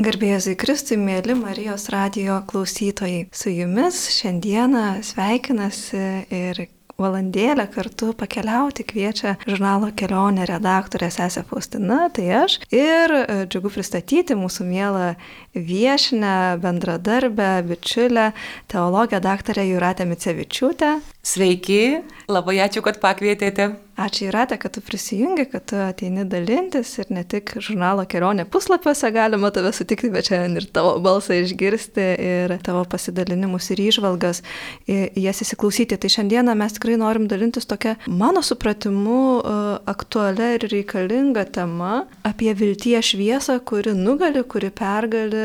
Garbėjai Kristui, mėly Marijos radio klausytojai. Su jumis šiandieną sveikinasi ir valandėlę kartu pakeliauti kviečia žurnalo kelionė redaktorė Sesė Faustina, tai aš. Ir e, džiugu pristatyti mūsų mielą viešinę, bendradarbę, bičiulę, teologę daktarę Juratę Micevičiūtę. Sveiki, labai ačiū, kad pakvietėte. Ačiū Irate, kad tu prisijungi, kad tu ateini dalintis ir ne tik žurnalo kelionė puslapiuose galima tave sutikti, bet čia ir tavo balsą išgirsti ir tavo pasidalinimus ir išvalgas, jas įsiklausyti. Tai šiandieną mes tikrai norim dalintis tokia, mano supratimu, e, aktualia ir reikalinga tema apie vilties šviesą, kuri nugali, kuri pergali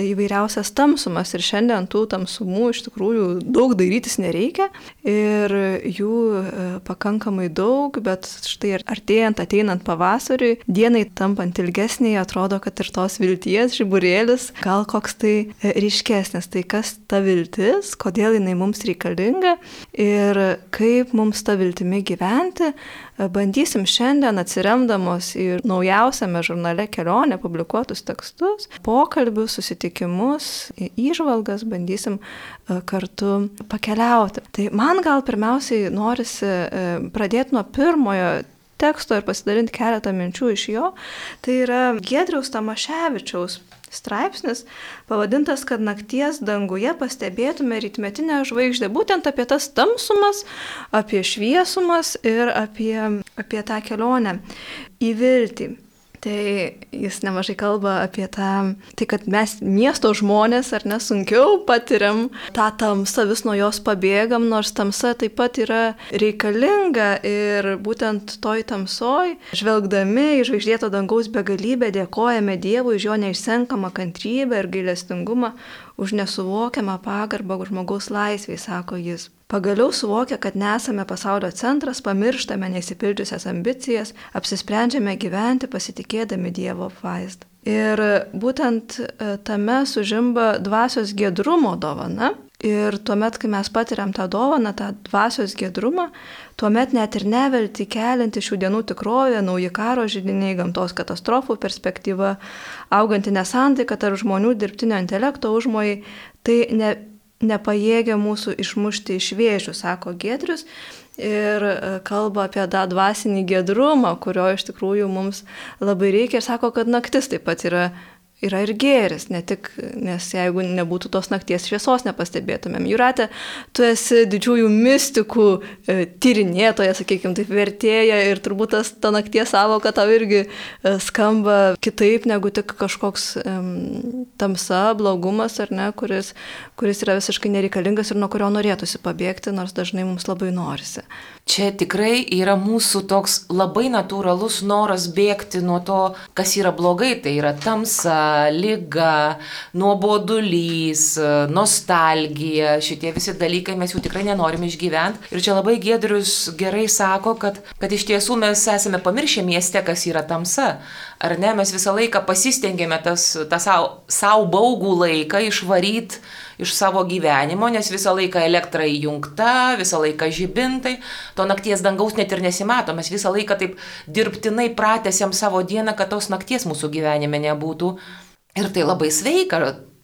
įvairiausias tamsumas ir šiandien tų tamsumų iš tikrųjų daug darytis nereikia ir jų e, pakankamai daug, bet štai artėjant, ateinant pavasariui, dienai tampant ilgesnį, atrodo, kad ir tos vilties žiburėlis gal koks tai e, ryškesnis. Tai kas ta viltis, kodėl jinai mums reikalinga ir kaip mums tą viltimi gyventi, bandysim šiandien atsiremdamos į naujausiame žurnale kelionė publikuotus tekstus, pokalbius, susitikimus, įžvalgas, bandysim e, kartu pakeliauti. Tai man gal pirmiausiai norisi e, pradėti nuo pirmojo teksto ir pasidalinti keletą minčių iš jo. Tai yra Gedriaus Tamaševičiaus straipsnis pavadintas, kad nakties danguje pastebėtume rytmetinę žvaigždę. Būtent apie tas tamsumas, apie šviesumas ir apie, apie tą kelionę į viltį. Tai jis nemažai kalba apie tą, tai kad mes miesto žmonės ar nesunkiau patiriam tą tamsą, vis nuo jos pabėgam, nors tamsa taip pat yra reikalinga ir būtent toj tamsoj, žvelgdami į žvaigždėto dangaus begalybę, dėkojame Dievui už jo neišsenkamą kantrybę ir gailestingumą, už nesuvokiamą pagarbą žmogaus laisvai, sako jis. Pagaliau suvokia, kad nesame pasaulio centras, pamirštame nesipildžiusias ambicijas, apsisprendžiame gyventi pasitikėdami Dievo vaizdą. Ir būtent e, tame sužimba dvasios gedrumo dovana. Ir tuomet, kai mes patiriam tą dovaną, tą dvasios gedrumą, tuomet net ir nevelti kelinti šių dienų tikrovė, nauji karo žydiniai, gamtos katastrofų perspektyva, auganti nesantaika tarp žmonių dirbtinio intelekto užmojai, tai ne, nepajėgia mūsų išmušti iš vėžių, sako Gedrius. Ir e, kalba apie tą dvasinį gedrumą, kurio iš tikrųjų mums labai reikia. Ir sako, kad naktis taip pat yra yra ir gėris, ne tik, nes jeigu nebūtų tos nakties šviesos nepastebėtumėm. Juratė, tu esi didžiųjų mystikų e, tyrinėtoja, sakykime, taip vertėja ir turbūt tas, ta nakties savoka tau irgi e, skamba kitaip negu tik kažkoks e, tamsa, blogumas ar ne, kuris, kuris yra visiškai nereikalingas ir nuo kurio norėtųsi pabėgti, nors dažnai mums labai norisi. Čia tikrai yra mūsų toks labai natūralus noras bėgti nuo to, kas yra blogai. Tai yra tamsa, lyga, nuobodulys, nostalgija. Šitie visi dalykai mes jų tikrai nenorime išgyventi. Ir čia labai Gedrius gerai sako, kad, kad iš tiesų mes esame pamiršę mieste, kas yra tamsa. Ar ne, mes visą laiką pasistengėme tas, tą savo baugų laiką išvaryti iš savo gyvenimo, nes visą laiką elektra įjungta, visą laiką žibintai, to nakties dangaus net ir nesimato, mes visą laiką taip dirbtinai pratęsiam savo dieną, kad tos nakties mūsų gyvenime nebūtų. Ir tai labai sveika,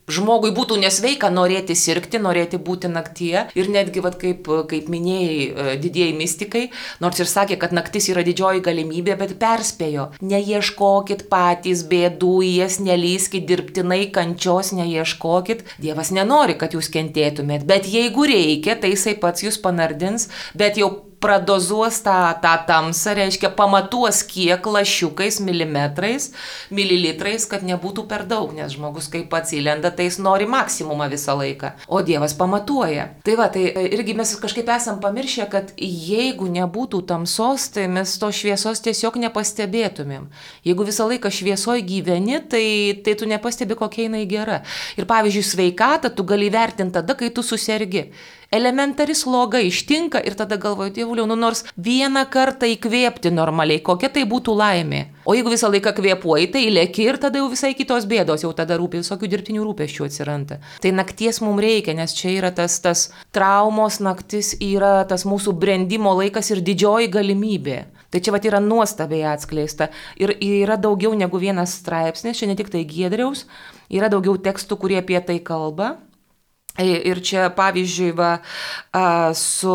žmogui būtų nesveika norėti sirgti, norėti būti naktyje. Ir netgi, vat, kaip, kaip minėjai, e, didieji mystikai, nors ir sakė, kad naktis yra didžioji galimybė, bet perspėjo, neieškokit patys bėdų, jas nelyskit dirbtinai, kančios neieškokit. Dievas nenori, kad jūs kentėtumėt, bet jeigu reikia, tai jisai pats jūs panardins, bet jau pradozuos tą, tą tamsą, reiškia pamatuos kiek lašiukais, milimetrais, mililitrais, kad nebūtų per daug, nes žmogus kaip pats įlenda, tai jis nori maksimumą visą laiką, o Dievas pamatuoja. Tai va, tai e, irgi mes kažkaip esam pamiršę, kad jeigu nebūtų tamsos, tai mes to šviesos tiesiog nepastebėtumėm. Jeigu visą laiką šviesoje gyveni, tai, tai tu nepastebi, kokia jinai gera. Ir pavyzdžiui, sveikatą tu gali vertinti tada, kai tu susirgi elementari sloga ištinka ir tada galvoju, dievuliau, nu nors vieną kartą įkvėpti normaliai, kokia tai būtų laimė. O jeigu visą laiką kvėpuoji, tai lėki ir tada jau visai kitos bėdos, jau tada rūpi visokių dirbtinių rūpeščių atsiranda. Tai nakties mums reikia, nes čia yra tas, tas traumos naktis, yra tas mūsų brendimo laikas ir didžioji galimybė. Tai čia va yra nuostabiai atskleista. Ir yra daugiau negu vienas straipsnis, čia ne tik tai Giedriaus, yra daugiau tekstų, kurie apie tai kalba. Ir čia, pavyzdžiui, va, su,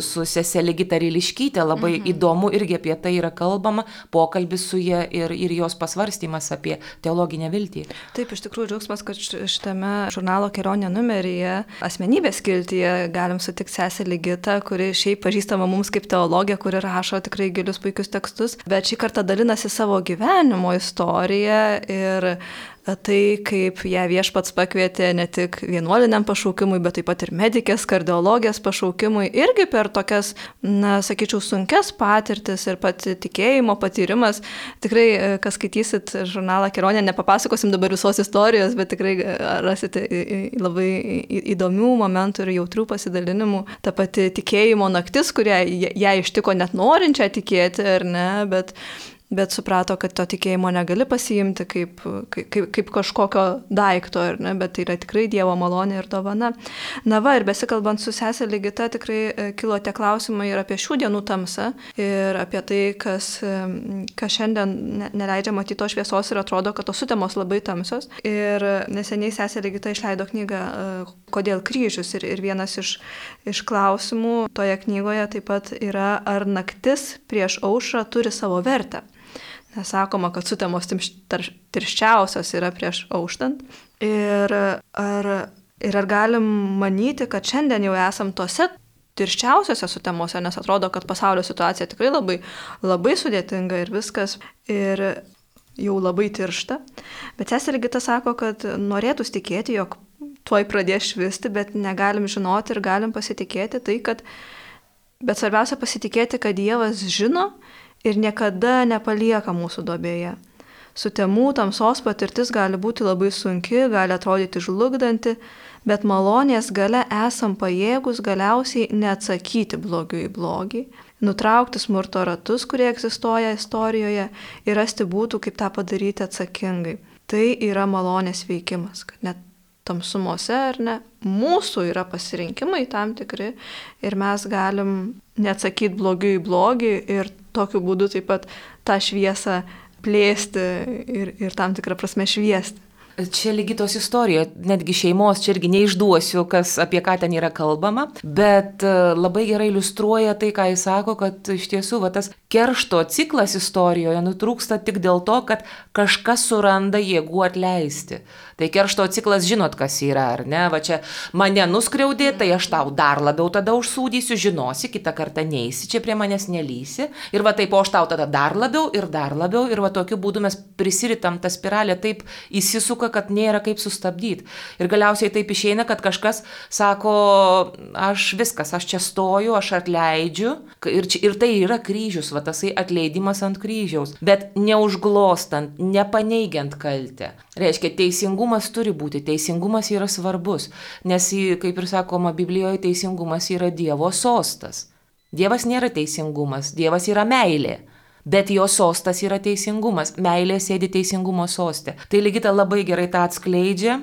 su seselė Gitariliškytė labai mhm. įdomu irgi apie tai yra kalbama, pokalbis su jie ir, ir jos pasvarstymas apie teologinę viltį. Taip, iš tikrųjų, džiaugsmas, kad šitame žurnalo kelionė numeryje, asmenybės kiltyje galim sutikti seselį Gitą, kuri šiaip pažįstama mums kaip teologija, kuri rašo tikrai gilius puikius tekstus, bet šį kartą dalinasi savo gyvenimo istoriją ir tai, kaip ją viešpats pakvietė ne tik vienuoliniam pašaukimui, bet taip pat ir medikės, kardiologės pašaukimui, irgi per tokias, na, sakyčiau, sunkes patirtis ir pat tikėjimo patyrimas. Tikrai, e, kas skaitysit žurnalą Keronė, nepapasakosim dabar visos istorijos, bet tikrai e, rasite labai įdomių momentų ir jautrių pasidalinimų. Ta pati tikėjimo naktis, kurią ją ištiko net norinčią tikėti, ar ne, bet bet suprato, kad to tikėjimo negali pasiimti kaip, kaip, kaip kažkokio daikto, ne, bet tai yra tikrai Dievo malonė ir dovana. Na va, ir besikalbant su sesė Ligita, tikrai e, kilo tie klausimai ir apie šių dienų tamsą, ir apie tai, kas, e, kas šiandien neleidžia matyti to šviesos ir atrodo, kad tos sutemos labai tamsios. Ir neseniai sesė Ligita išleido knygą e, Kodėl kryžius? Ir, ir vienas iš, iš klausimų toje knygoje taip pat yra, ar naktis prieš aušrą turi savo vertę. Nesakoma, kad sutemos tirščiausios yra prieš auštant. Ir ar, ir ar galim manyti, kad šiandien jau esam tose tirščiausiose sutemose, nes atrodo, kad pasaulio situacija tikrai labai, labai sudėtinga ir viskas. Ir jau labai tiršta. Bet seserė Gita sako, kad norėtų tikėti, jog tuoj pradės švisti, bet negalim žinoti ir galim pasitikėti tai, kad... Bet svarbiausia pasitikėti, kad Dievas žino ir niekada nepalieka mūsų dobėje. Sutemų tamsos patirtis gali būti labai sunki, gali atrodyti žlugdanti, bet malonės gale esam pajėgus galiausiai neatsakyti blogiui į blogį, nutraukti smurto ratus, kurie egzistuoja istorijoje ir rasti būtų, kaip tą padaryti atsakingai. Tai yra malonės veikimas, kad net tamsumose ar ne, mūsų yra pasirinkimai tam tikri ir mes galim neatsakyti blogiui į blogį ir tokiu būdu taip pat tą šviesą plėsti ir, ir tam tikrą prasme šviesti. Čia lygi tos istorija, netgi šeimos, čia irgi neišduosiu, kas, apie ką ten yra kalbama, bet e, labai gerai iliustruoja tai, ką jis sako, kad iš tiesų va, tas keršto ciklas istorijoje nutrūksta tik dėl to, kad kažkas suranda jėgų atleisti. Tai keršto ciklas žinot, kas yra, ar ne? Va čia mane nuskriaudė, tai aš tau dar labiau tada užsūdysiu, žinosi, kitą kartą neįsi, čia prie manęs nelysi. Ir va taip, o aš tau tada dar labiau ir dar labiau. Ir va tokiu būdu mes prisiritam, ta spiralė taip įsisuka, kad nėra kaip sustabdyti. Ir galiausiai taip išeina, kad kažkas sako, aš viskas, aš čia stoju, aš atleidžiu. Ir, čia, ir tai yra kryžius, va tasai atleidimas ant kryžiaus. Bet neužglostant, nepaneigiant kaltę. Reiškia, teisingumas turi būti, teisingumas yra svarbus, nes, kaip ir sakoma Biblijoje, teisingumas yra Dievo sostas. Dievas nėra teisingumas, Dievas yra meilė. Bet jo sostas yra teisingumas, meilė sėdi teisingumo soste. Tai lygita labai gerai tą atskleidžia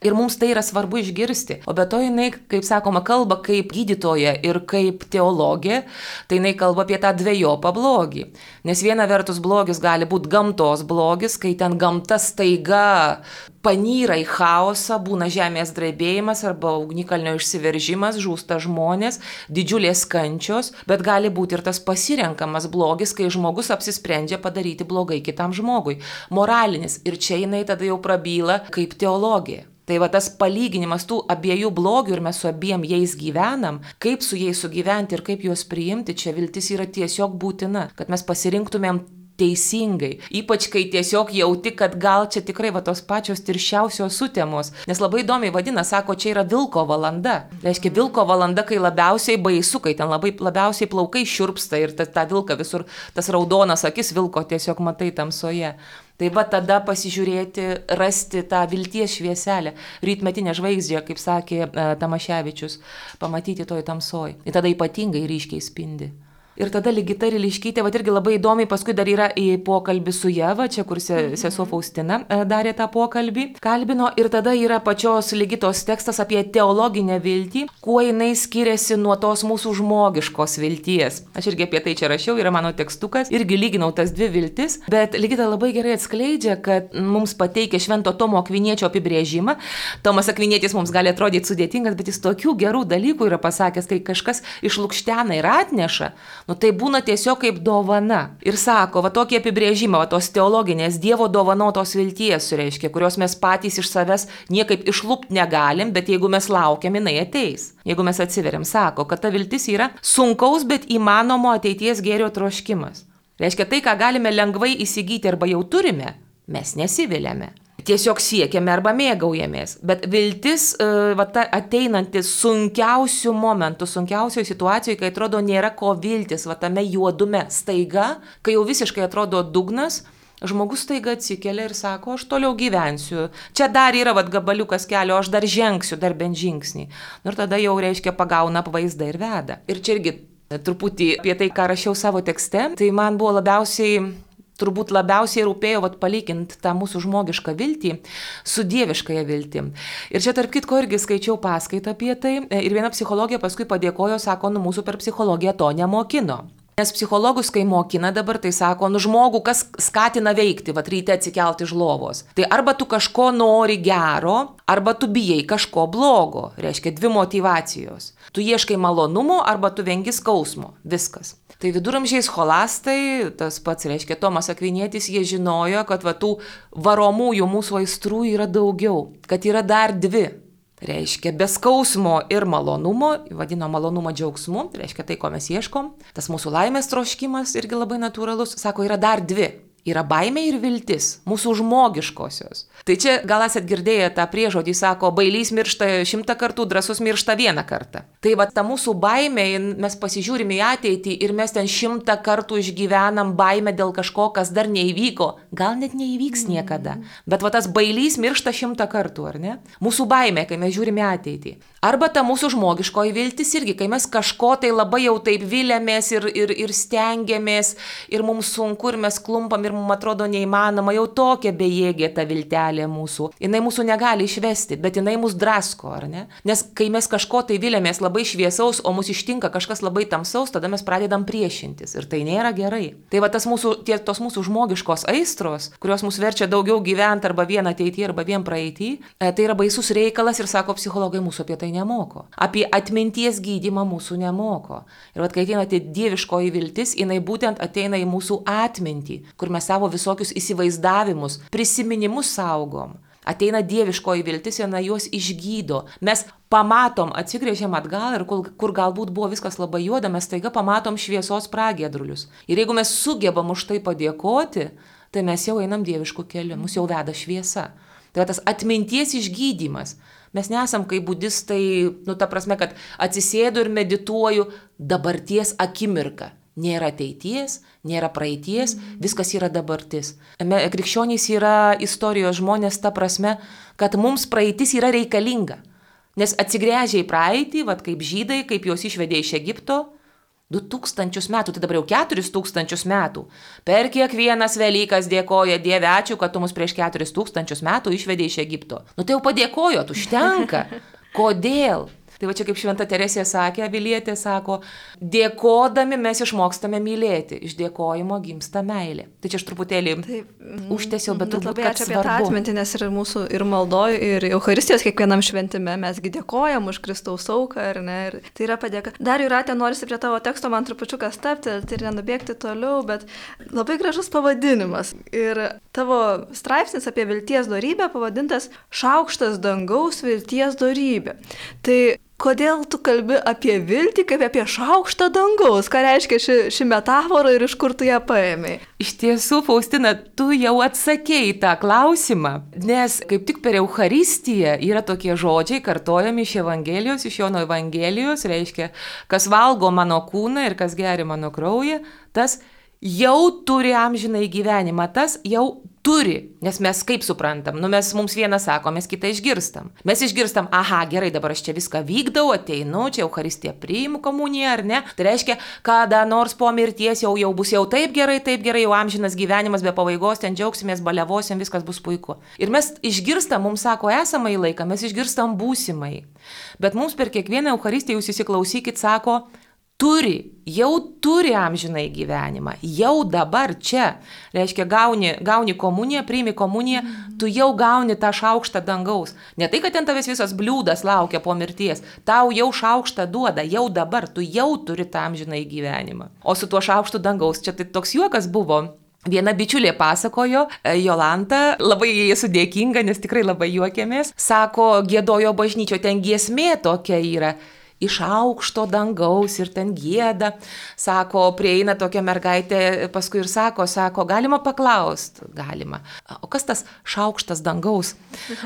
Ir mums tai yra svarbu išgirsti. O be to jinai, kaip sakoma, kalba kaip gydytoja ir kaip teologė, tai jinai kalba apie tą dviejopą blogį. Nes viena vertus blogis gali būti gamtos blogis, kai ten gamta staiga panyra į chaosą, būna žemės drebėjimas arba ugnikalnio išsiveržimas, žūsta žmonės, didžiulės kančios, bet gali būti ir tas pasirenkamas blogis, kai žmogus apsisprendžia padaryti blogai kitam žmogui. Moralinis. Ir čia jinai tada jau prabyla kaip teologija. Tai va tas palyginimas tų abiejų blogių ir mes su abiem jais gyvenam, kaip su jais sugyventi ir kaip juos priimti, čia viltis yra tiesiog būtina, kad mes pasirinktumėm teisingai. Ypač kai tiesiog jauti, kad gal čia tikrai va tos pačios tirščiausios sutemos. Nes labai įdomiai vadina, sako, čia yra vilko valanda. Reiškia, vilko valanda, kai labiausiai baisu, kai ten labai labiausiai plaukai širpsta ir ta, ta vilka visur, tas raudonas akis vilko tiesiog matai tamsoje. Tai va tada pasižiūrėti, rasti tą vilties švieselę, rytmetinę žvaigždę, kaip sakė uh, Tamaševičius, pamatyti toj tamsoj. Ir tada ypatingai ryškiai spindi. Ir tada Ligita Riliškytė, va irgi labai įdomiai, paskui dar yra į pokalbį su Jeva, čia kur se, sesuo Faustina e, darė tą pokalbį, kalbino. Ir tada yra pačios Ligitos tekstas apie teologinę viltį, kuo jinai skiriasi nuo tos mūsų žmogiškos vilties. Aš irgi apie tai čia rašiau, yra mano tekstukas, irgi lyginau tas dvi viltis, bet Ligita labai gerai atskleidžia, kad mums pateikia Švento Tomo Akviniečio apibrėžimą. Tomas Akvinėtis mums gali atrodyti sudėtingas, bet jis tokių gerų dalykų yra pasakęs, kai kažkas išlūkštena ir atneša, nu tai būna tiesiog kaip dovana. Ir sako, va tokį apibrėžimą, va tos teologinės Dievo dovanotos vilties, reiškia, kurios mes patys iš savęs niekaip išlūpti negalim, bet jeigu mes laukiam, jinai ateis. Jeigu mes atsiveriam, sako, kad ta viltis yra sunkaus, bet įmanomo ateities gėrio troškimas. Reiškia, tai, ką galime lengvai įsigyti arba jau turime, mes nesiviliame tiesiog siekiame arba mėgaujamės. Bet viltis, e, va, ta ateinantis sunkiausių momentų, sunkiausioje situacijoje, kai atrodo nėra ko viltis, va tame juodume, staiga, kai jau visiškai atrodo dugnas, žmogus staiga atsikelia ir sako, aš toliau gyvensiu. Čia dar yra vad gabaliukas kelio, aš dar žengsiu, dar bent žingsnį. Nu, ir tada jau reiškia pagauna apvaizdą ir veda. Ir čia irgi truputį apie tai, ką rašiau savo tekste, tai man buvo labiausiai turbūt labiausiai rūpėjo vat, palyginti tą mūsų žmogišką viltį su dieviškąją viltį. Ir čia tarp kitko irgi skaičiau paskaitą apie tai ir viena psichologija paskui padėkojo, sako, nu mūsų per psichologiją to nemokino. Nes psichologus, kai mokina dabar, tai sako, nu žmogų, kas skatina veikti, va ryte atsikelti iš lovos. Tai arba tu kažko nori gero, arba tu bijai kažko blogo. Reiškia dvi motivacijos. Tu ieškai malonumo, arba tu vengi skausmo. Viskas. Tai viduramžiais holastai, tas pats reiškia Tomas Akvinėtis, jie žinojo, kad va tų varomųjų mūsų aistrų yra daugiau, kad yra dar dvi. Reiškia, be skausmo ir malonumo, vadino malonumą džiaugsmu, reiškia tai, ko mes ieškom. Tas mūsų laimės troškimas irgi labai natūralus, sako, yra dar dvi yra baimė ir viltis, mūsų žmogiškosios. Tai čia gal esat girdėję tą priežodį, sako, bailys miršta šimtą kartų, drasus miršta vieną kartą. Tai va ta mūsų baimė, mes pasižiūrime į ateitį ir mes ten šimtą kartų išgyvenam baimę dėl kažko, kas dar neįvyko, gal net neįvyks niekada. Bet va tas bailys miršta šimtą kartų, ar ne? Mūsų baimė, kai mes žiūrime ateitį. Arba ta mūsų žmogiškoji viltis irgi, kai mes kažko tai labai jau taip vilėmės ir, ir, ir stengiamės ir mums sunku ir mes klumpam ir mums atrodo neįmanoma, jau tokia bejėgė ta viltelė mūsų. Jis mūsų negali išvesti, bet jinai mus drasko, ar ne? Nes kai mes kažko tai vilėmės labai šviesaus, o mus ištinka kažkas labai tamsaus, tada mes pradedam priešintis ir tai nėra gerai. Tai va tas mūsų, tie, tos mūsų žmogiškos aistros, kurios mus verčia daugiau gyventi arba vien ateityje, arba vien praeitį, e, tai yra baisus reikalas ir sako psichologai mūsų apie tai tai nemoko. Apie atminties gydimą mūsų nemoko. Ir vat, kai ateina tai dieviškoji viltis, jinai būtent ateina į mūsų atmintį, kur mes savo visokius įsivaizdavimus, prisiminimus saugom. Ateina dieviškoji viltis, jinai juos išgydo. Mes pamatom, atsigrėžiam atgal ir kur, kur galbūt buvo viskas labai juoda, mes taiga pamatom šviesos pragėdrulius. Ir jeigu mes sugebam už tai padėkoti, tai mes jau einam dievišku keliu, mus jau veda šviesa. Tai va tas atminties išgydymas. Mes nesam kaip budistai, nu ta prasme, kad atsisėdu ir medituoju dabarties akimirką. Nėra ateities, nėra praeities, viskas yra dabartis. Krikščionys yra istorijos žmonės ta prasme, kad mums praeitis yra reikalinga. Nes atsigręžia į praeitį, vad kaip žydai, kaip juos išvedė iš Egipto, Du tūkstančius metų, tai dabar jau keturis tūkstančius metų. Per kiekvienas Velykas dėkoja Dieve, ačiū, kad tu mus prieš keturis tūkstančius metų išvedė iš Egipto. Nu tai jau padėkojot, užtenka. Kodėl? Tai va čia kaip Šventa Teresė sakė, Avilietė sako, dėkodami mes išmokstame mylėti, iš dėkojimo gimsta meilė. Tai čia aš truputėlį mm, užtesiau, bet turbūt labai ačiū apie tą atmintį, nes ir mūsų ir maldoj, ir Euharistijos kiekvienam šventime mesgi dėkojam už Kristaus auką, ar ne? Ir tai yra padėka. Dar jūratė norisi prie tavo teksto man trupučiuką stapti ir nenubėgti toliau, bet labai gražus pavadinimas. Ir tavo straipsnis apie vilties darybę pavadintas Šaukštas dangaus vilties darybė. Tai kodėl tu kalbi apie viltį kaip apie šaukštą dangaus, ką reiškia ši, ši metafora ir iš kur tu ją paėmė? Iš tiesų, Faustina, tu jau atsakėjai tą klausimą, nes kaip tik per Euharistiją yra tokie žodžiai kartojami iš Evangelijos, iš Jono Evangelijos, reiškia, kas valgo mano kūną ir kas geria mano kraują, tas jau turi amžinai gyvenimą, tas jau turi, nes mes kaip suprantam, nu mes mums vieną sako, mes kitą išgirstam. Mes išgirstam, aha, gerai, dabar aš čia viską vykdau, ateinu, čia Euharistija priimu komuniją, ar ne? Tai reiškia, kada nors po mirties jau, jau bus jau taip gerai, taip gerai, jau amžinas gyvenimas be pabaigos, ten džiaugsimės, balevosim, viskas bus puiku. Ir mes išgirstam, mums sako esamai laiką, mes išgirstam būsimai. Bet mums per kiekvieną Euharistiją jūs įsiklausykit, sako, turi, jau turi amžinai gyvenimą, jau dabar čia. Reiškia, gauni, gauni komuniją, priimi komuniją, tu jau gauni tą šaukštą dangaus. Ne tai, kad ten tavęs visas bliūdas laukia po mirties, tau jau šaukštą duoda, jau dabar, tu jau turi tą amžinai gyvenimą. O su tuo šaukštu dangaus, čia tai toks juokas buvo. Viena bičiulė pasakojo, e, Jolanta, labai jai esu dėkinga, nes tikrai labai juokėmės, sako, gėdojo bažnyčio, ten giesmė tokia yra iš aukšto dangaus ir ten gėda. Sako, prieina tokia mergaitė, paskui ir sako, sako, galima paklausti, galima. O kas tas šaukštas dangaus?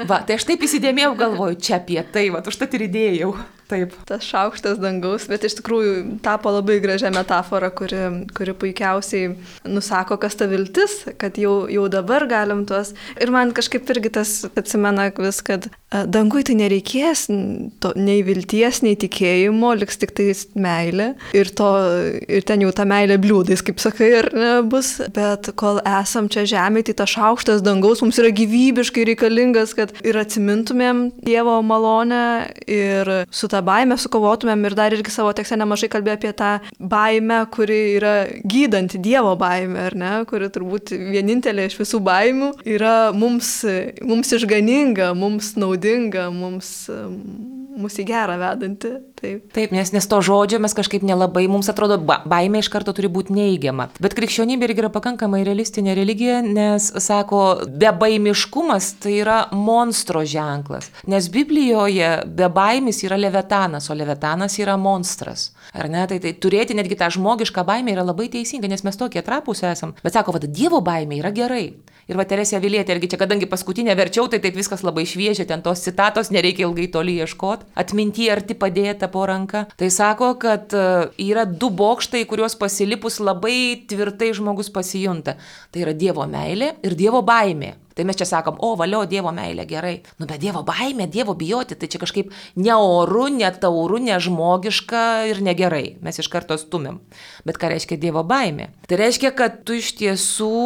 Va, tai aš taip įsidėmėjau, galvoju, čia apie tai, va, užtat ir įdėjau. Taip. Tas šaukštas dangaus, bet iš tikrųjų tapo labai gražia metafora, kuri, kuri puikiausiai nusako, kas ta viltis, kad jau, jau dabar galim tuos. Ir man kažkaip irgi tas atsimena vis, kad dangui tai nereikės to, nei vilties, nei tikėjimo, liks tik tai meilė. Ir, to, ir ten jau ta meilė bliūdais, kaip sakai, ir bus. Bet kol esam čia žemėje, tai tas šaukštas dangaus mums yra gyvybiškai reikalingas, kad ir atsimintumėm Dievo malonę ir su tą baimę sukovotumėm ir dar irgi savo tekste nemažai kalbėjo apie tą baimę, kuri yra gydanti Dievo baimė, ar ne, kuri turbūt vienintelė iš visų baimių yra mums, mums išganinga, mums naudinga, mums, mus į gerą vedanti. Taip. Taip, nes, nes to žodžio mes kažkaip nelabai, mums atrodo, ba, baimė iš karto turi būti neįgiama. Bet krikščionybė irgi yra pakankamai realistinė religija, nes, sako, bebaimiškumas tai yra monstro ženklas. Nes Biblijoje bebaimis yra levetanas, o levetanas yra monstras. Ar ne? Tai, tai turėti netgi tą žmogišką baimę yra labai teisinga, nes mes tokie trapus esam. Bet sako, vad, Dievo baimė yra gerai. Ir va Teresė Vilietė, irgi čia, kadangi paskutinė verčiau, tai taip viskas labai šviežia, ten tos citatos nereikia ilgai toli ieškoti. Atminti arti padėta po ranka. Tai sako, kad e, yra du bokštai, kuriuos pasilipus labai tvirtai žmogus pasijunta. Tai yra Dievo meilė ir Dievo baimė. Tai mes čia sakom, o valio Dievo meilė gerai. Nu, bet Dievo baimė, Dievo bijoti, tai čia kažkaip neoru, netauru, nežmogiška ir negerai. Mes iš karto stumėm. Bet ką reiškia Dievo baimė? Tai reiškia, kad tu iš tiesų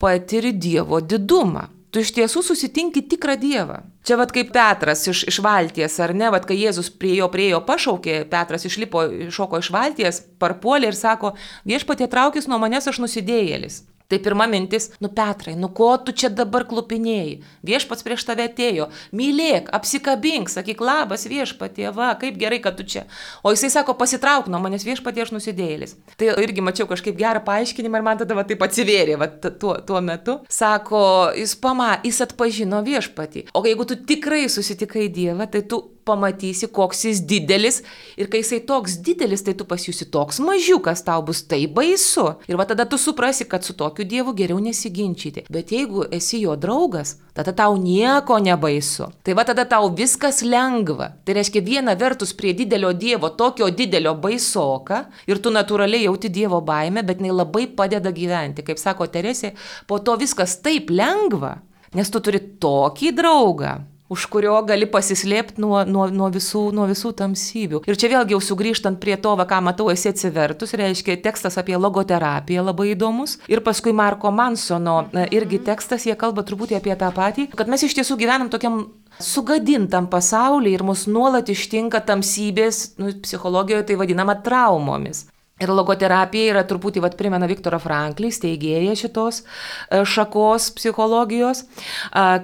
patiri Dievo didumą tu iš tiesų susitinki tikrą Dievą. Čia vad kaip Petras iš, iš valties, ar ne, vad kai Jėzus prie jo priejo pašaukė, Petras išlipo, šoko iš valties, parpuolė ir sako, viešpatie traukis nuo manęs aš nusidėjėlis. Tai pirma mintis, nu Petrai, nu ko tu čia dabar klupinėjai? Viešpats prieš tave atėjo, mylėk, apsikabink, sakyk labas viešpatie, va, kaip gerai, kad tu čia. O jisai sako, pasitrauk nuo manęs viešpatie aš nusidėjėlis. Tai irgi mačiau kažkaip gerą paaiškinimą ir man tada va, taip atsivėrė va, tuo, tuo metu. Sako, jis pama, jis atpažino viešpatį. O jeigu tu tikrai susitikai Dievą, tai tu pamatysi, koks jis didelis ir kai jisai toks didelis, tai tu pasijusi toks mažiukas, tau bus tai baisu. Ir va tada tu suprasi, kad su tokiu Dievu geriau nesiginčyti. Bet jeigu esi jo draugas, tada tau nieko nebaisu. Tai va tada tau viskas lengva. Tai reiškia viena vertus prie didelio Dievo, tokio didelio baisoka ir tu natūraliai jauti Dievo baimę, bet jinai labai padeda gyventi. Kaip sako Teresė, po to viskas taip lengva, nes tu turi tokį draugą už kurio gali pasislėpti nuo, nuo, nuo, visų, nuo visų tamsybių. Ir čia vėlgi jau sugrįžtant prie to, va, ką matau, esi atsivertus, reiškia tekstas apie logoterapiją labai įdomus. Ir paskui Marko Mansono irgi tekstas, jie kalba truputį apie tą patį, kad mes iš tiesų gyvenam tokiam sugadintam pasaulyje ir mus nuolat ištinka tamsybės, nu, psichologijoje tai vadinama traumomis. Ir logoterapija yra truputį, vad, primena Viktorą Franklį, steigėją šitos e, šakos psichologijos,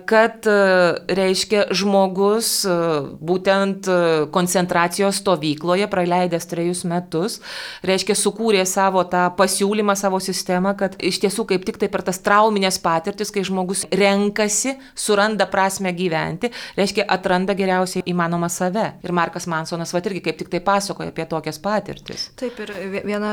kad e, reiškia žmogus e, būtent koncentracijos stovykloje praleidęs trejus metus, reiškia sukūrė savo tą pasiūlymą, savo sistemą, kad iš tiesų kaip tik tai per tas trauminės patirtis, kai žmogus renkasi, suranda prasme gyventi, reiškia atranda geriausiai įmanomą save. Ir Markas Mansonas, vad, irgi kaip tik tai pasakoja apie tokias patirtis. Taip, ir viena,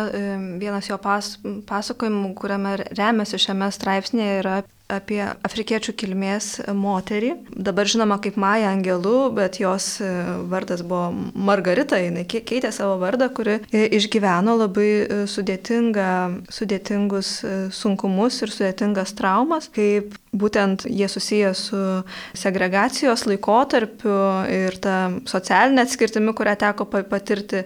vienas jo pas, pasakojimų, kuriame remiasi šiame straipsnėje, yra apie afrikiečių kilmės moterį. Dabar žinoma kaip Maja Angelų, bet jos e, vardas buvo Margarita, jinai keitė savo vardą, kuri e, išgyveno labai e, sudėtinga, sudėtingus sunkumus ir sudėtingas traumas, kaip būtent jie susiję su segregacijos laikotarpiu ir ta socialinė atskirtimi, kurią teko patirti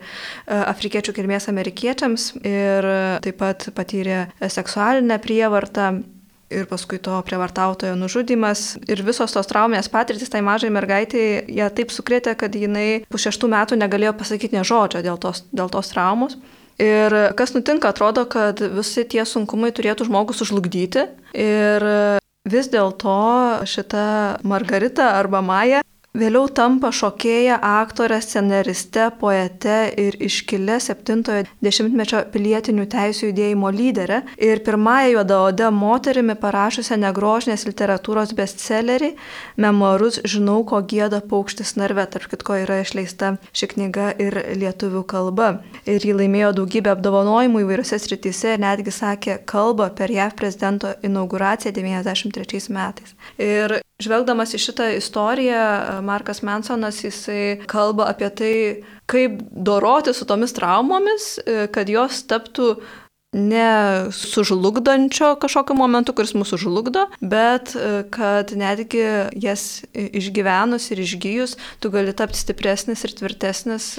afrikiečių kilmės amerikiečiams ir taip pat patyrė seksualinę prievartą ir paskui to prievartautojo nužudimas ir visos tos trauminės patirtis tai mažai mergaitai ją taip sukrėtė, kad jinai po šeštų metų negalėjo pasakyti ne žodžio dėl tos, dėl tos traumos. Ir kas nutinka, atrodo, kad visi tie sunkumai turėtų žmogus sužlugdyti. Ir vis dėlto šita Margarita arba Maja Vėliau tampa šokėja, aktorė, scenariste, poete ir iškilė 70-mečio pilietinių teisų judėjimo lyderė ir pirmąją juodaodę moterimi parašusią negrožinės literatūros bestsellerį Memoarus Žinau, ko gėda paukštis narve, tarp kitko yra išleista ši knyga ir lietuvių kalba. Ir ji laimėjo daugybę apdovanojimų įvairiose srityse ir netgi sakė kalbą per JAV prezidento inauguraciją 93 metais. Ir Žvelgdamas į šitą istoriją, Markas Mansonas jisai kalba apie tai, kaip doroti su tomis traumomis, kad jos taptų ne sužlugdančio kažkokiu momentu, kuris mūsų žlugdo, bet kad netgi jas išgyvenus ir išgyjus, tu gali tapti stipresnis ir tvirtesnis,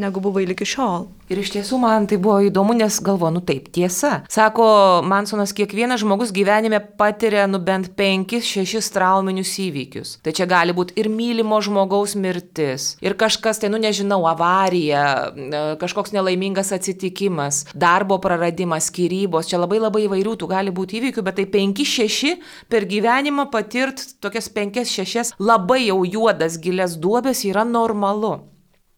negu buvai iki šiol. Ir iš tiesų man tai buvo įdomu, nes galvo, nu taip, tiesa. Sako Mansonas, kiekvienas žmogus gyvenime patiria nu bent penkis, šešis trauminius įvykius. Tai čia gali būti ir mylimo žmogaus mirtis, ir kažkas, tai nu nežinau, avarija, e, kažkoks nelaimingas atsitikimas, darbo praradimas, skirybos, čia labai labai įvairių tų gali būti įvykių, bet tai penki, šeši per gyvenimą patirt tokias penkias, šešias labai jau juodas gilės duobės yra normalu.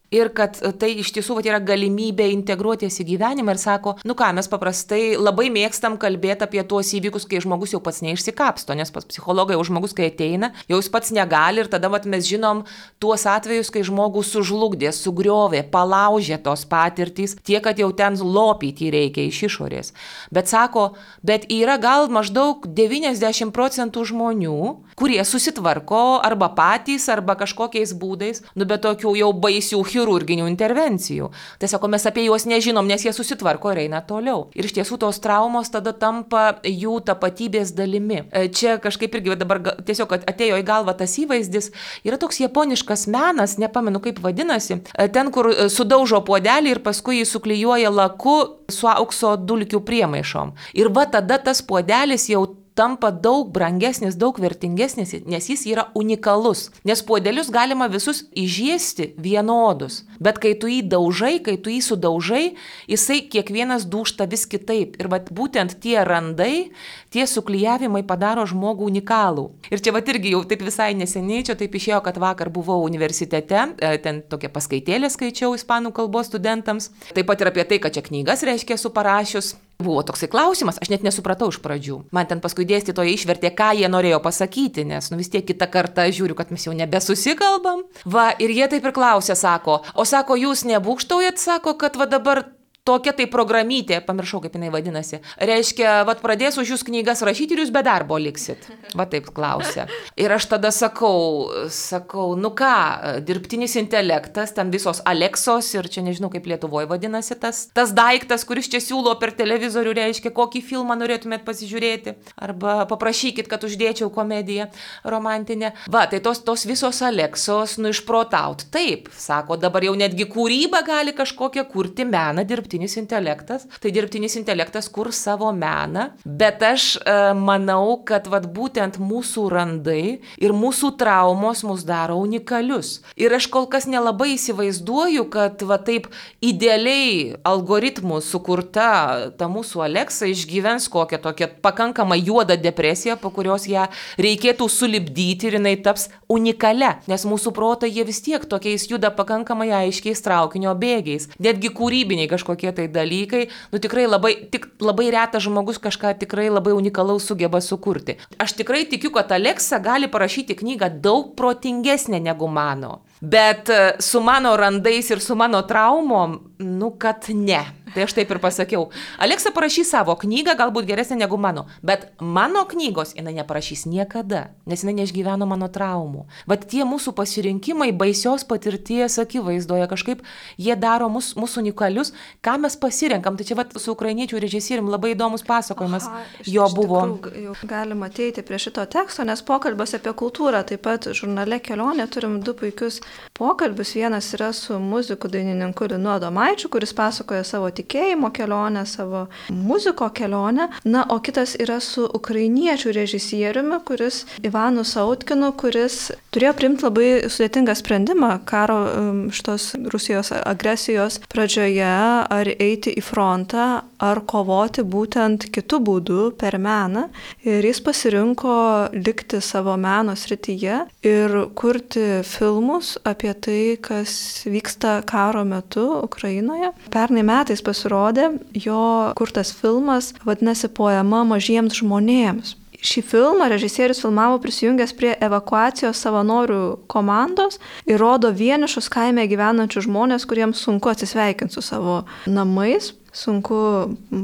Ir kad tai iš tiesų vat, yra galimybė integruotis į gyvenimą ir sako, nu ką, mes paprastai labai mėgstam kalbėti apie tuos įvykius, kai žmogus jau pats neišsikapsto, nes pas psichologai jau žmogus, kai ateina, jau jis pats negali ir tada vat, mes žinom tuos atvejus, kai žmogus sužlugdė, sugriovė, palaužė tos patirtys, tiek, kad jau ten lopyti reikia iš išorės. Bet sako, bet yra gal maždaug 90 procentų žmonių, kurie susitvarko arba patys, arba kažkokiais būdais, nu bet tokių jau baisių chirurgų chirurginių intervencijų. Sako, mes apie juos nežinom, nes jie susitvarko ir eina toliau. Ir iš tiesų tos traumos tada tampa jų tapatybės dalimi. E, čia kažkaip irgi dabar tiesiog atėjo į galvą tas įvaizdis. Yra toks japoniškas menas, nepamenu kaip vadinasi, e, ten, kur e, sudaužo puodelį ir paskui jį suklyjuoja laku su aukso dulkių priemaišom. Ir va tada tas puodelis jau tampa daug brangesnis, daug vertingesnis, nes jis yra unikalus. Nes puodelius galima visus įžiesti vienodus. Bet kai tu jį daužai, kai tu jį sudaužai, jisai kiekvienas dūšta vis kitaip. Ir vat, būtent tie randai, tie suklyjavimai padaro žmogų unikalų. Ir čia vat irgi jau taip visai neseniai, čia taip išėjo, kad vakar buvau universitete, e, ten tokia paskaitėlė skaičiau ispanų kalbos studentams. Taip pat ir apie tai, kad čia knygas reiškia su parašius. Buvo toksai klausimas, aš net nesupratau iš pradžių. Man ten paskui dėstytoja išvertė, ką jie norėjo pasakyti, nes nu vis tiek kitą kartą žiūriu, kad mes jau nebesusikalbam. Va, ir jie taip ir klausė, sako, o sako, jūs nebūkštaujat, sako, kad va dabar tokia tai programytė, pamiršau kaip jinai vadinasi. Reiškia, vad pradės už jūs knygas rašyti ir jūs be darbo liksit. Va taip klausia. Ir aš tada sakau, sakau, nu ką, dirbtinis intelektas, ten visos Aleksos ir čia nežinau kaip Lietuvoje vadinasi tas, tas daiktas, kuris čia siūlo per televizorių, reiškia, kokį filmą norėtumėt pasižiūrėti. Arba paprašykit, kad uždėčiau komediją romantinę. Va, tai tos, tos visos Aleksos, nu išprotaut. Taip, sako, dabar jau netgi kūryba gali kažkokią kurti meną dirbtinį dirbtinis intelektas, tai dirbtinis intelektas kur savo meną, bet aš e, manau, kad vat, būtent mūsų randai ir mūsų traumos mus daro unikalius. Ir aš kol kas nelabai įsivaizduoju, kad va taip idealiai algoritmų sukurta ta mūsų Aleksa išgyvens kokią tokią pakankamą juodą depresiją, po kurios ją reikėtų sulibdyti ir jinai taps unikale, nes mūsų protai jie vis tiek tokiais juda pakankamai aiškiais traukinio bėgiais. Netgi kūrybiniai kažkokie kažkokie tai dalykai, nu tikrai labai, tik labai retas žmogus kažką tikrai labai unikalaus sugeba sukurti. Aš tikrai tikiu, kad Aleksa gali parašyti knygą daug protingesnė negu mano. Bet e, su mano randais ir su mano traumom, nu kad ne. Tai aš taip ir pasakiau. Aleksa parašys savo knygą, galbūt geresnė negu mano, bet mano knygos jinai neparašys niekada, nes jinai neišgyveno mano traumų. Bet tie mūsų pasirinkimai baisios patirties akivaizdoje kažkaip jie daro mus, mūsų unikalius, ką mes pasirenkam. Tai čia vat, su ukrainiečių režisierium labai įdomus pasakojimas Aha, iš, jo buvo. Tikrų, galima ateiti prie šito teksto, nes pokalbas apie kultūrą, taip pat žurnale kelionė turim du puikius pokalbius. Vienas yra su muziku dainininku Linu Adomaičiu, kuris pasakoja savo tikėjimo kelionę, savo muziko kelionę. Na, o kitas yra su ukrainiečių režisieriumi, kuris Ivanu Sautkinu, kuris turėjo primti labai sudėtingą sprendimą karo um, šitos Rusijos agresijos pradžioje, ar eiti į frontą, ar kovoti būtent kitų būdų per meną. Ir jis pasirinko likti savo meno srityje ir kurti filmus apie tai, kas vyksta karo metu Ukrainoje. Pernai metais pasirodė jo kurtas filmas, vadinasi Poema mažiems žmonėms. Šį filmą režisierius filmavo prisijungęs prie evakuacijos savanorių komandos ir rodo vienišus kaime gyvenančius žmonės, kuriems sunku atsisveikinti su savo namais, sunku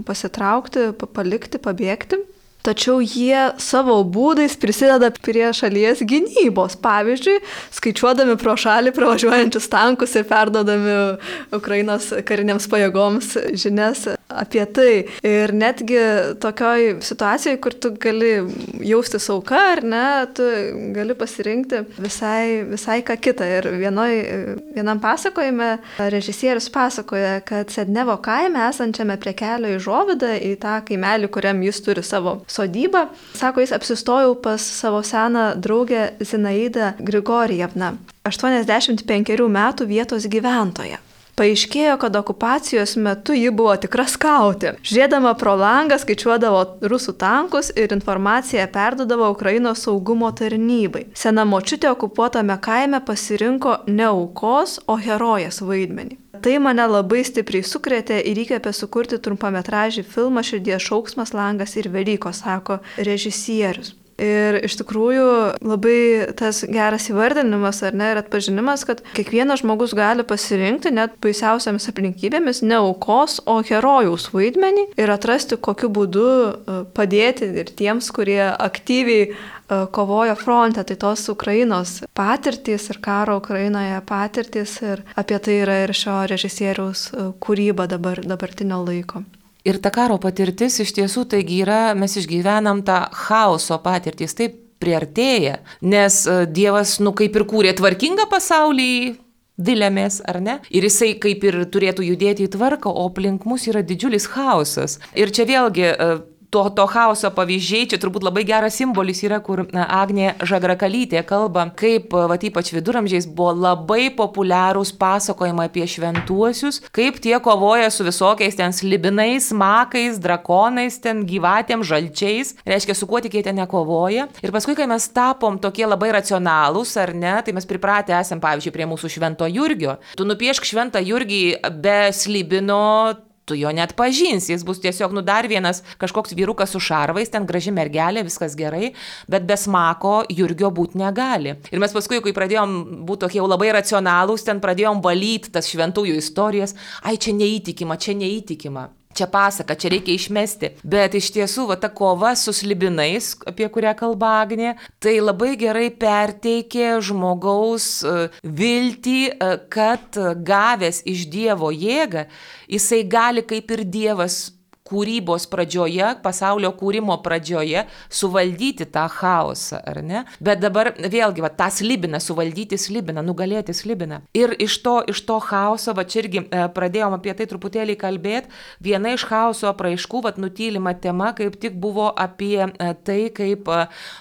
pasitraukti, palikti, pabėgti tačiau jie savo būdais prisideda prie šalies gynybos. Pavyzdžiui, skaičiuodami pro šalį pravažiuojančius tankus ir perdodami Ukrainos kariniams pajėgoms žinias apie tai. Ir netgi tokioj situacijoje, kur tu gali jausti sauka ar ne, tu gali pasirinkti visai, visai ką kitą. Ir vienoj, vienam pasakojime režisierius pasakoja, kad Sednevo kaime esančiame prie kelio į Žovidą, į tą kaimelį, kuriam jis turi savo sodybą. Sako, jis apsistojau pas savo seną draugę Zinaidą Grigorievną, 85 metų vietos gyventoją. Paaiškėjo, kad okupacijos metu ji buvo tikra skautė. Žiedama pro langą skaičiuodavo rusų tankus ir informaciją perdodavo Ukrainos saugumo tarnybai. Sena močiutė okupuotame kaime pasirinko ne aukos, o herojas vaidmenį. Tai mane labai stipriai sukrėtė ir įkvėpė sukurti trumpametražį filmą Širdies šauksmas, langas ir Velykos, sako režisierius. Ir iš tikrųjų labai tas geras įvardinimas ar ne ir atpažinimas, kad kiekvienas žmogus gali pasirinkti net baisiausiamis aplinkybėmis ne aukos, o herojaus vaidmenį ir atrasti, kokiu būdu e, padėti ir tiems, kurie aktyviai E, kovojo fronte, tai tos Ukrainos patirtys ir karo Ukrainoje patirtys ir apie tai yra ir šio režisieriaus e, kūryba dabar, dabartinio laiko. Ir ta karo patirtis iš tiesų taigi yra, mes išgyvenam tą chaoso patirtys, taip priartėja, nes e, Dievas, nu kaip ir kūrė tvarkingą pasaulį, vilėmės, ar ne? Ir jisai kaip ir turėtų judėti į tvarką, o aplink mus yra didžiulis chaosas. Ir čia vėlgi to, to chaoso pavyzdžiai, čia turbūt labai geras simbolis yra, kur na, Agnė Žagrakalytė kalba, kaip, va, ypač viduramžiais buvo labai populiarūs pasakojimai apie šventuosius, kaip tie kovoja su visokiais ten slibinais, makais, drakonais, ten gyvatėm, žalčiais, reiškia, su kuo tik jie ten nekovoja. Ir paskui, kai mes tapom tokie labai racionalūs, ar ne, tai mes pripratę esam, pavyzdžiui, prie mūsų švento Jurgio. Tu nupiešk šventą Jurgį be slibino, tu jo net pažinsi, jis bus tiesiog, nu, dar vienas kažkoks vyrukas su šarvais, ten graži mergelė, viskas gerai, bet be smako Jurgio būti negali. Ir mes paskui, kai pradėjom būti tokie jau labai racionalūs, ten pradėjom valyti tas šventųjų istorijas, ai čia neįtikima, čia neįtikima čia pasaka, čia reikia išmesti. Bet iš tiesų, va ta kova su slibinais, apie kurią kalba Agnė, tai labai gerai perteikė žmogaus e, viltį, e, kad gavęs iš Dievo jėgą, jisai gali kaip ir Dievas kūrybos pradžioje, pasaulio kūrimo pradžioje suvaldyti tą chaosą, ar ne? Bet dabar vėlgi, va, tą slibiną, suvaldyti slibiną, nugalėti slibiną. Ir iš to, iš to chaoso, va čia irgi e, pradėjom apie tai truputėlį kalbėti, viena iš chaoso apraiškų, va, nutylima tema, kaip tik buvo apie e, tai, kaip e,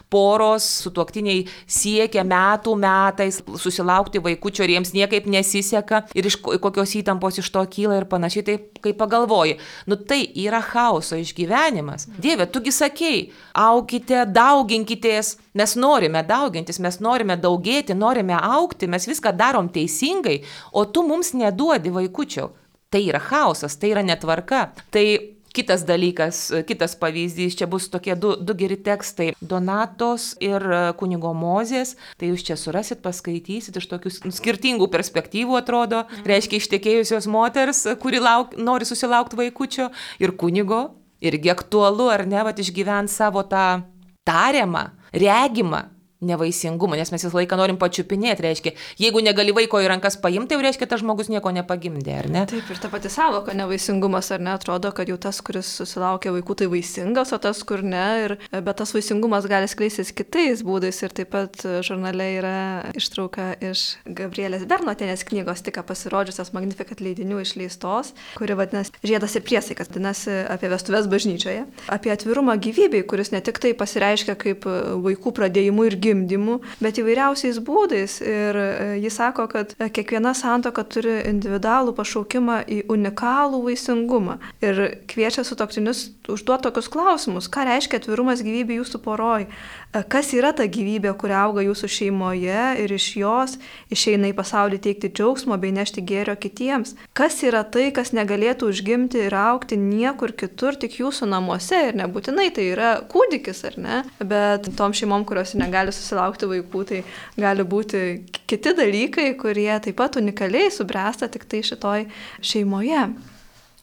poros sutuoktiniai siekia metų metais susilaukti vaikučio ir jiems niekaip nesiseka ir iš kokios įtampos iš to kyla ir panašiai, tai kaip pagalvoji, nu tai yra chaoso išgyvenimas. Dieve, tugi sakei, aukite, dauginkitės, mes norime daugintis, mes norime daugėti, norime aukti, mes viską darom teisingai, o tu mums neduodi vaikučio. Tai yra chaosas, tai yra netvarka. Tai Kitas dalykas, kitas pavyzdys, čia bus tokie du, du geri tekstai - Donatos ir kunigo Mozės. Tai jūs čia surasit, paskaitysit iš tokių skirtingų perspektyvų atrodo. Mhm. Reiškia ištekėjusios moters, kuri lauk, nori susilaukti vaikučio ir kunigo. Irgi aktualu, ar ne, va, išgyventi savo tą tariamą, regimą nevaisingumą, nes mes visą laiką norim pačiupinėti, reiškia, jeigu negali vaiko į rankas paimti, tai reiškia, tas žmogus nieko nepagimdė, ar ne? Taip, ir ta pati savoka nevaisingumas, ar ne, atrodo, kad jau tas, kuris susilaukia vaikų, tai vaisingas, o tas, kur ne, ir, bet tas vaisingumas gali skleistis kitais būdais ir taip pat žurnale yra ištrauka iš Gabrielės Bernotenės knygos, tik pasirodžiusios Magnificat leidinių išleistos, kuri vadinasi Žiedas ir priesaikas, vadinasi apie vestuvės bažnyčioje, apie atvirumą gyvybei, kuris ne tik tai pasireiškia kaip vaikų pradėjimu ir gimimu, gimdymų, bet įvairiausiais būdais. Ir e, jis sako, kad e, kiekviena santoka turi individualų pašaukimą į unikalų vaisingumą. Ir kviečia sutoktinius užduoti tokius klausimus, ką reiškia atvirumas gyvybė jūsų poroj, kas yra ta gyvybė, kuri auga jūsų šeimoje ir iš jos išeina į pasaulį teikti džiaugsmo bei nešti gėrio kitiems. Kas yra tai, kas negalėtų užgimti ir aukti niekur kitur, tik jūsų namuose ir nebūtinai tai yra kūdikis, ar ne, bet tom šeimom, kurios negali susilaukti vaikų, tai gali būti kiti dalykai, kurie taip pat unikaliai subręsta tik tai šitoj šeimoje.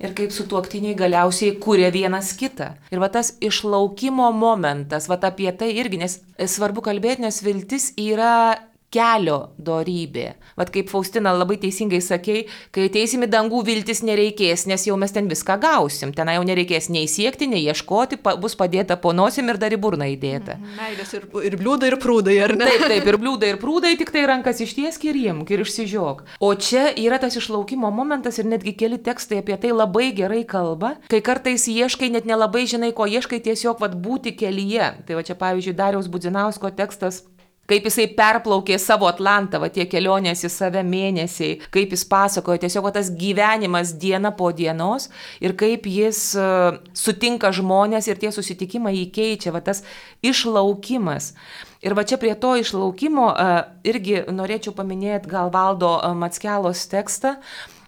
Ir kaip su tuoktiniai galiausiai kūrė vienas kitą. Ir va tas išlaukimo momentas, va apie tai irgi, nes svarbu kalbėti, nes viltis yra kelio dorybė. Vat kaip Faustina labai teisingai sakei, kai ateisim į dangų viltis nereikės, nes jau mes ten viską gausim. Ten jau nereikės nei siekti, nei ieškoti, pa, bus padėta po nosim ir dar į burną įdėta. Mhm. Meilės ir, ir bliūdai, ir prūdai, ar ne? Taip, taip, ir bliūdai, ir prūdai, tik tai rankas ištiesk ir imk ir išsižiok. O čia yra tas išlaukimo momentas ir netgi keli tekstai apie tai labai gerai kalba, kai kartais ieškai, net nelabai žinai, ko ieškai, tiesiog vad būti kelyje. Tai va čia pavyzdžiui Dariaus Budzinausko tekstas kaip jisai perplaukė savo Atlantą, va tie kelionės į save mėnesiai, kaip jis pasakojo, tiesiog va, tas gyvenimas diena po dienos ir kaip jis uh, sutinka žmonės ir tie susitikimai jį keičia, va tas išlaukimas. Ir va čia prie to išlaukimo uh, irgi norėčiau paminėti gal valdo uh, Matskelos tekstą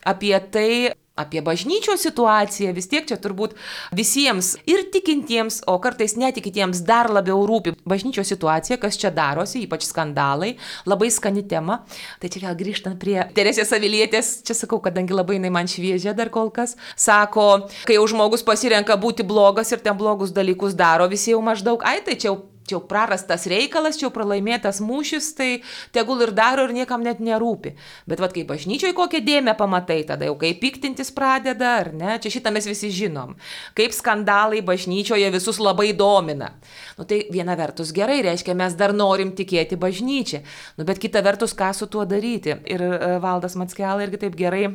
apie tai, apie bažnyčios situaciją, vis tiek čia turbūt visiems ir tikintiems, o kartais netikintiems dar labiau rūpi bažnyčios situacija, kas čia darosi, ypač skandalai, labai skani tema. Tai čia vėl grįžtant prie Teresės Avilietės, čia sakau, kadangi labai jinai man šviežia dar kol kas, sako, kai jau žmogus pasirenka būti blogas ir ten blogus dalykus daro, visi jau maždaug, ai tai čia jau čia jau prarastas reikalas, čia jau pralaimėtas mūšis, tai tegul ir daro ir niekam net nerūpi. Bet vad kaip bažnyčioje kokią dėmę pamatai, tada jau kaip piktintis pradeda, ar ne, čia šitą mes visi žinom. Kaip skandalai bažnyčioje visus labai domina. Nu tai viena vertus gerai, reiškia, mes dar norim tikėti bažnyčią. Nu bet kita vertus, ką su tuo daryti. Ir e, Valdas Matskelai irgi taip gerai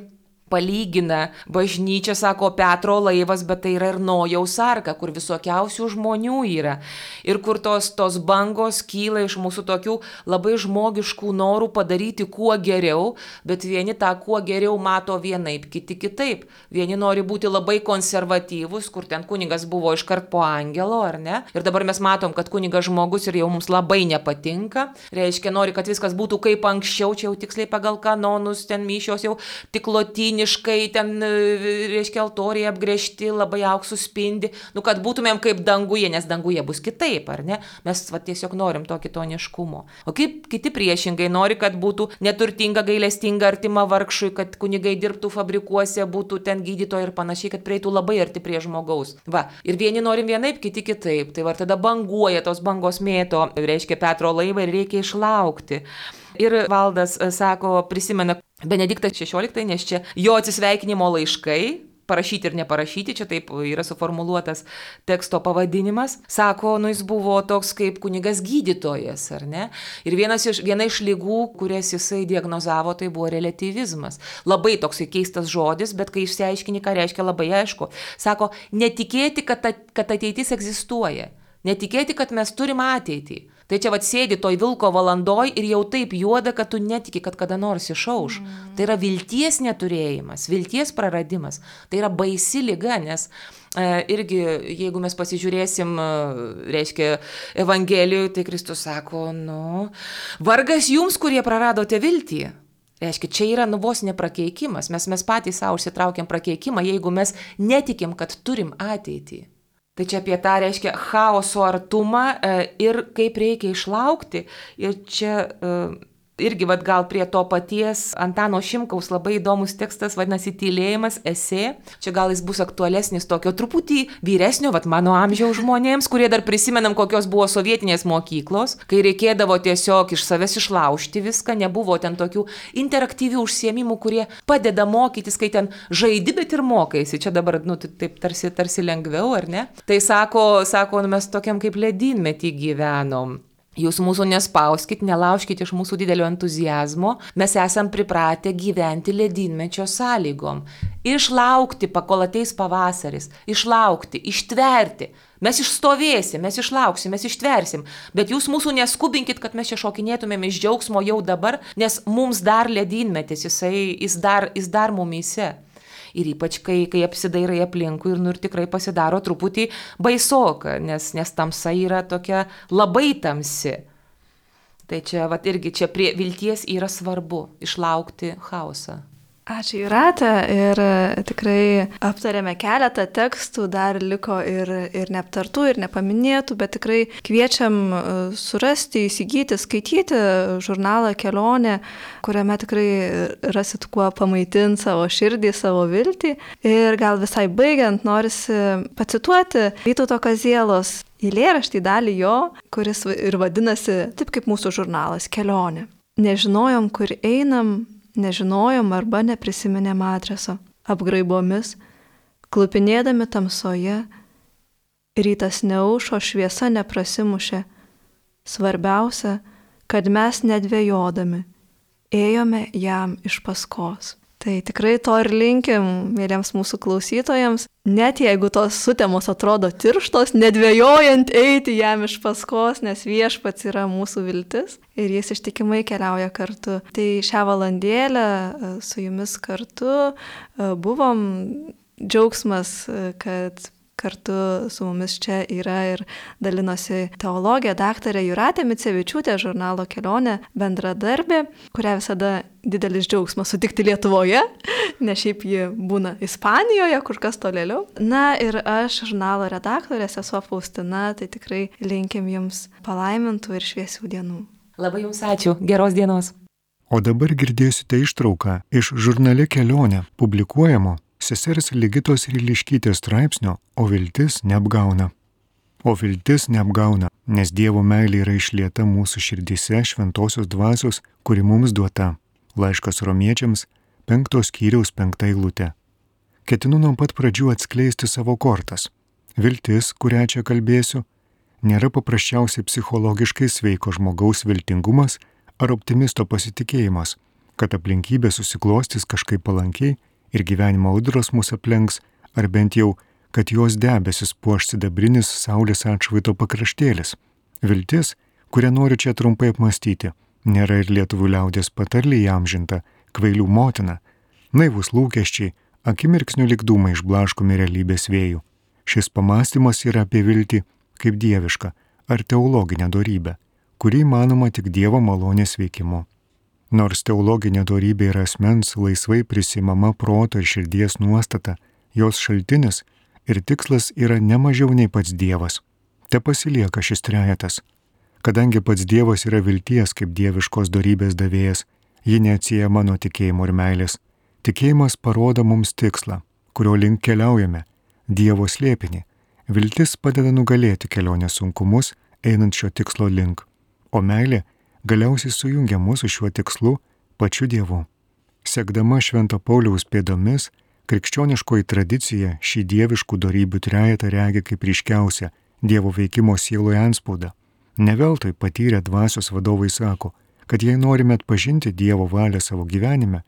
palygina bažnyčia, sako Petro laivas, bet tai yra ir Nojaus arka, kur visokiausių žmonių yra. Ir kur tos, tos bangos kyla iš mūsų tokių labai žmogiškų norų padaryti kuo geriau, bet vieni tą kuo geriau mato vienaip, kiti kitaip. Vieni nori būti labai konservatyvus, kur ten kunigas buvo iškart po angelo, ar ne? Ir dabar mes matom, kad kunigas žmogus ir jau mums labai nepatinka. Reiškia, nori, kad viskas būtų kaip anksčiau, čia jau tiksliai pagal kanonus, ten myšios jau tik lotyniai kiniškai ten, e, reiškia, altoriai apgrėžti, labai auksų spindi, nu, kad būtumėm kaip danguje, nes danguje bus kitaip, ar ne? Mes va, tiesiog norim to kitoniškumo. O kaip kiti priešingai nori, kad būtų neturtinga, gailestinga, artima vargšui, kad kunigai dirbtų fabrikuose, būtų ten gydytojai ir panašiai, kad prieitų labai arti prie žmogaus. Va, ir vieni norim vienaip, kiti kitaip. Tai va, tada banguoja tos bangos mėto, reiškia Petro laivą ir reikia išlaukti. Ir valdas e, sako, prisimena Benediktas XVI, nes čia jo atsisveikinimo laiškai, parašyti ir neparašyti, čia taip yra suformuoluotas teksto pavadinimas, sako, nu jis buvo toks kaip kunigas gydytojas, ar ne? Ir iš, viena iš lygų, kurias jisai diagnozavo, tai buvo relativizmas. Labai toks keistas žodis, bet kai išsiaiškini, ką reiškia, labai aišku. Sako, netikėti, kad, kad ateitis egzistuoja. Netikėti, kad mes turim ateitį. Tai čia vad sėdi toj vilko valandoj ir jau taip juoda, kad tu netiki, kad kada nors išauš. Mm. Tai yra vilties neturėjimas, vilties praradimas. Tai yra baisi lyga, nes e, irgi, jeigu mes pasižiūrėsim, e, reiškia, Evangelijoje, tai Kristus sako, nu, vargas jums, kurie praradote viltį. Reiškia, čia yra nuvos neprakeikimas, mes, mes patys savo užsitraukiam prakeikimą, jeigu mes netikim, kad turim ateitį. Tai čia apie tą reiškia chaoso artumą e, ir kaip reikia išlaukti. Ir čia e, irgi vat, gal prie to paties Antano Šimkaus labai įdomus tekstas, vadinasi, tylėjimas, esė. Čia gal jis bus aktualesnis tokio truputį vyresnio, vat mano amžiaus žmonėms, kurie dar prisimenam, kokios buvo sovietinės mokyklos, kai reikėdavo tiesiog iš savęs išlaužti viską, nebuvo ten tokių interaktyvių užsiemimų, kurie padeda mokytis, kai ten žaidi, bet ir mokaisi. Čia dabar, nu, taip tarsi, tarsi lengviau, ar ne? Tai sako, sako, nu, mes tokiam kaip ledynmetį gyvenom. Jūs mūsų nespauskit, nelaužkit iš mūsų didelio entuzijazmo, mes esam pripratę gyventi ledynmečio sąlygom. Išlaukti, pakol ateis pavasaris, išlaukti, ištverti. Mes išstovėsim, mes išlauksim, mes ištversim, bet jūs mūsų neskubinkit, kad mes čia šokinėtumėm iš džiaugsmo jau dabar, nes mums dar ledynmetis, jisai, jis dar, jis dar mumise. Ir ypač, kai, kai apsidairai aplinkui ir, nu, ir tikrai pasidaro truputį baisoka, nes, nes tamsa yra tokia labai tamsi. Tai čia, va, irgi čia prie vilties yra svarbu išlaukti chaosą. Ačiū Jūratė ir e, tikrai aptarėme keletą tekstų, dar liko ir, ir neaptartų, ir nepaminėtų, bet tikrai kviečiam e, surasti, įsigyti, skaityti žurnalą Kelionė, kuriame tikrai rasit kuo pamaitinti savo širdį, savo viltį. Ir gal visai baigiant norisi pacituoti Vytauto Kazielos įlėraštį dalį jo, kuris ir vadinasi taip kaip mūsų žurnalas Kelionė. Nežinojom, kur einam, nežinojom arba neprisiminėm adreso. Apgraibomis, klupinėdami tamsoje, rytas neužo, šviesa neprasimušė. Svarbiausia, kad mes nedvėjodami ėjome jam iš paskos. Tai tikrai to ir linkim, mėlyms mūsų klausytojams, net jeigu tos sutemos atrodo tirštos, nedvėjojant eiti jam iš paskos, nes viešpats yra mūsų viltis ir jis ištikimai keliauja kartu. Tai šią valandėlę e, su jumis kartu e, buvom džiaugsmas, e, kad Kartu su mumis čia yra ir dalinosi teologija daktarė Juratė Micevičiūtė, žurnalo kelionė bendradarbė, kurią visada didelis džiaugsmas sutikti Lietuvoje, nes šiaip ji būna Ispanijoje, kur kas tolėliau. Na ir aš, žurnalo redaktorė, esu Faustina, tai tikrai linkim jums palaimintų ir šviesių dienų. Labai jums ačiū, geros dienos. O dabar girdėsite ištrauką iš žurnale kelionė publikuojamo sesers Ligitos Riliškytės straipsnio O viltis neapgauna. O viltis neapgauna, nes Dievo meilė yra išlieta mūsų širdise šventosios dvasios, kuri mums duota. Laiškas romiečiams, penktos kyriaus penktą eilutę. Ketinu nuo pat pradžių atskleisti savo kortas. Viltis, kurią čia kalbėsiu, nėra paprasčiausiai psichologiškai sveiko žmogaus viltingumas ar optimisto pasitikėjimas, kad aplinkybė susiklostys kažkaip palankiai ir gyvenimo audros mus aplenks, ar bent jau, kad jos debesis puoš sidabrinis saulės atšvaito pakraštėlis. Viltis, kurią noriu čia trumpai apmastyti, nėra ir lietuvių liaudės patarlį įamžinta, kvailių motina, naivus lūkesčiai, akimirksnių likdumai išblaškomi realybės vėjų. Šis pamastymas yra apie viltį kaip dievišką ar teologinę darybę, kuri įmanoma tik Dievo malonės veikimu. Nors teologinė darybė yra asmens laisvai prisimama proto ir širdies nuostata, jos šaltinis ir tikslas yra ne mažiau nei pats Dievas. Te pasilieka šis trejetas. Kadangi pats Dievas yra vilties kaip dieviškos darybės davėjas, ji neatsieja mano tikėjimo ir meilės. Tikėjimas parodo mums tikslą, kurio link keliaujame - Dievo slėpinį. Viltis padeda nugalėti kelionės sunkumus, einant šio tikslo link. O meilė galiausiai sujungia mūsų šiuo tikslu pačiu Dievu. Sekdama Švento Pauliaus pėdomis, krikščioniškoji tradicija šį dieviškų darybių trejetą regi kaip ryškiausia Dievo veikimo sieloje anspaudą. Neveltui patyrę dvasios vadovai sako, kad jei norime atpažinti Dievo valią savo gyvenime,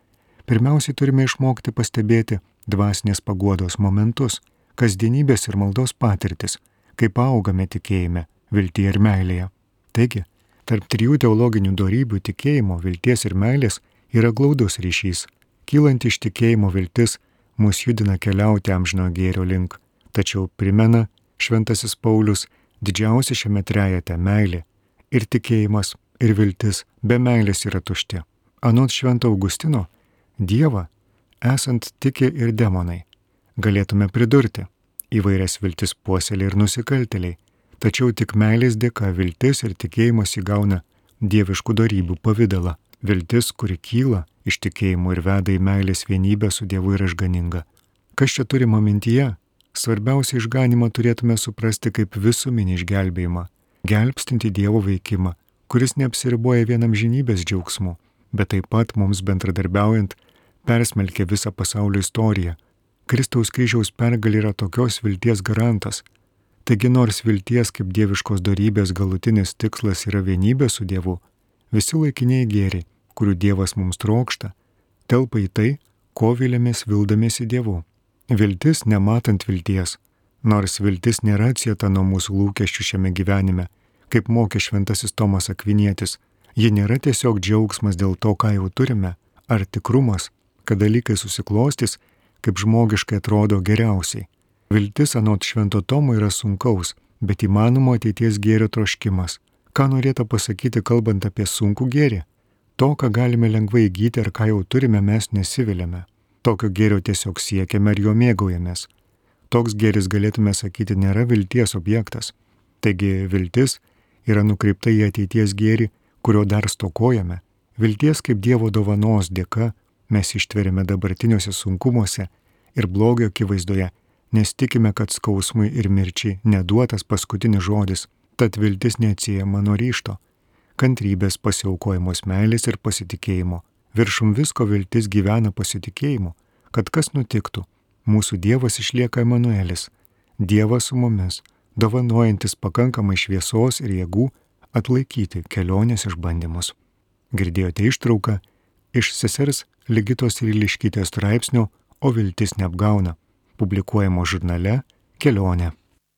pirmiausiai turime išmokti pastebėti dvasinės paguodos momentus, kasdienybės ir maldos patirtis, kaip augame tikėjime, viltyje ir meilėje. Taigi, Tarp trijų teologinių darybių - tikėjimo, vilties ir meilės - yra glaudus ryšys. Kylant iš tikėjimo viltis mus judina keliauti amžino gėrio link, tačiau primena Šventasis Paulius didžiausia šiame trejate - meilė. Ir tikėjimas, ir viltis be meilės yra tušti. Anot Švento Augustino, Dievą esant tiki ir demonai. Galėtume pridurti, įvairias viltis puoselė ir nusikalteliai, tačiau tik meilės dėka viltis ir tikėjimas įgauna dieviškų darybių pavydalą. Viltis, kuri kyla iš tikėjimo ir veda į meilės vienybę su Dievu yra išganinga. Kas čia turima mintyje? Svarbiausia išganimą turėtume suprasti kaip visuminį išgelbėjimą, gelbstinti Dievo veikimą, kuris neapsiriboja vienam žinybės džiaugsmu, bet taip pat mums bendradarbiaujant persmelkia visą pasaulio istoriją. Kristaus kryžiaus pergalė yra tokios vilties garantas. Taigi nors vilties kaip dieviškos darybės galutinis tikslas yra vienybė su Dievu, visi laikiniai gėriai, kurių Dievas mums trokšta, telpa į tai, ko vilėmės vildamėsi Dievu. Viltis nematant vilties, nors viltis nėra atsieta nuo mūsų lūkesčių šiame gyvenime, kaip mokė šventasis Tomas Akvinietis, ji nėra tiesiog džiaugsmas dėl to, ką jau turime, ar tikrumas, kad dalykai susiklostys, kaip žmogiškai atrodo geriausiai. Viltis anot švento Tomo yra sunkaus, bet įmanomo ateities gėrio troškimas. Ką norėtų pasakyti, kalbant apie sunkų gėrį? To, ką galime lengvai įgyti ar ką jau turime, mes nesiviliame. Tokio gėrio tiesiog siekiame ir jo mėgaujamės. Toks gėris, galėtume sakyti, nėra vilties objektas. Taigi viltis yra nukreipta į ateities gėrį, kurio dar stokojame. Vilties kaip Dievo dovanos dėka mes ištveriame dabartiniuose sunkumuose ir blogio akivaizdoje, nes tikime, kad skausmui ir mirčiai neduotas paskutinis žodis, tad viltis neatsiejama nuo ryšto, kantrybės pasiaukojimos meilės ir pasitikėjimo. Viršum visko viltis gyvena pasitikėjimu, kad kas nutiktų, mūsų Dievas išlieka Emanuelis, Dievas su mumis, dovanojantis pakankamai šviesos ir jėgų atlaikyti kelionės išbandymus. Girdėjote ištrauką iš sesers Ligitos Riliškytės straipsnio O viltis neapgauna, publikuojamo žurnale Kelionė.